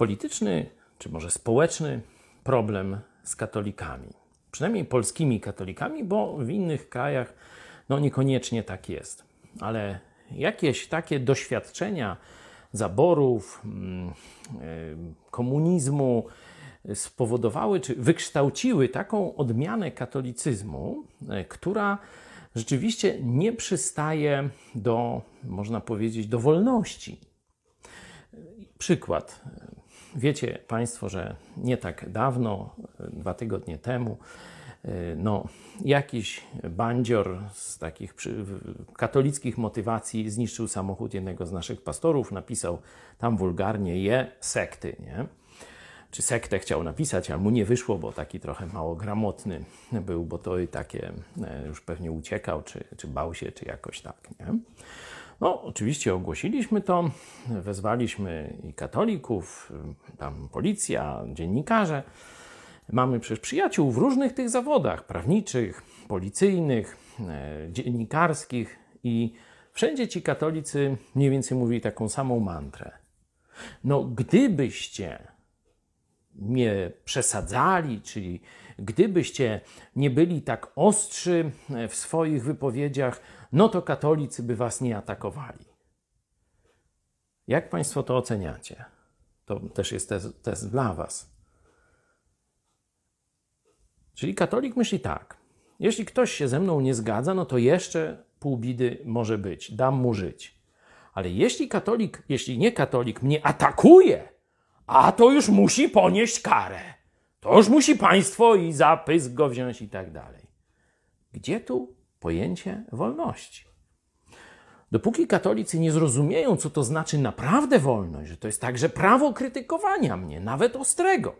polityczny, czy może społeczny problem z katolikami. Przynajmniej polskimi katolikami, bo w innych krajach no niekoniecznie tak jest. Ale jakieś takie doświadczenia zaborów, mm, y, komunizmu spowodowały, czy wykształciły taką odmianę katolicyzmu, y, która rzeczywiście nie przystaje do, można powiedzieć, do wolności. Przykład. Wiecie Państwo, że nie tak dawno, dwa tygodnie temu, no, jakiś bandzior z takich katolickich motywacji zniszczył samochód jednego z naszych pastorów, napisał tam wulgarnie je sekty, nie? Czy sektę chciał napisać, ale mu nie wyszło, bo taki trochę mało gramotny był, bo to i takie e, już pewnie uciekał, czy, czy bał się, czy jakoś tak, nie? No, oczywiście ogłosiliśmy to, wezwaliśmy i katolików, tam policja, dziennikarze. Mamy przecież przyjaciół w różnych tych zawodach prawniczych, policyjnych, e, dziennikarskich i wszędzie ci katolicy mniej więcej mówili taką samą mantrę. No, gdybyście nie przesadzali, czyli gdybyście nie byli tak ostrzy w swoich wypowiedziach, no to katolicy by was nie atakowali. Jak Państwo to oceniacie? To też jest test, test dla Was. Czyli katolik myśli tak: jeśli ktoś się ze mną nie zgadza, no to jeszcze pół bidy może być, dam mu żyć. Ale jeśli katolik, jeśli nie katolik mnie atakuje, a to już musi ponieść karę. To już musi państwo i zapysk go wziąć i tak dalej. Gdzie tu pojęcie wolności? Dopóki katolicy nie zrozumieją, co to znaczy naprawdę wolność, że to jest także prawo krytykowania mnie, nawet ostrego,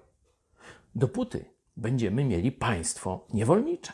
dopóty będziemy mieli państwo niewolnicze.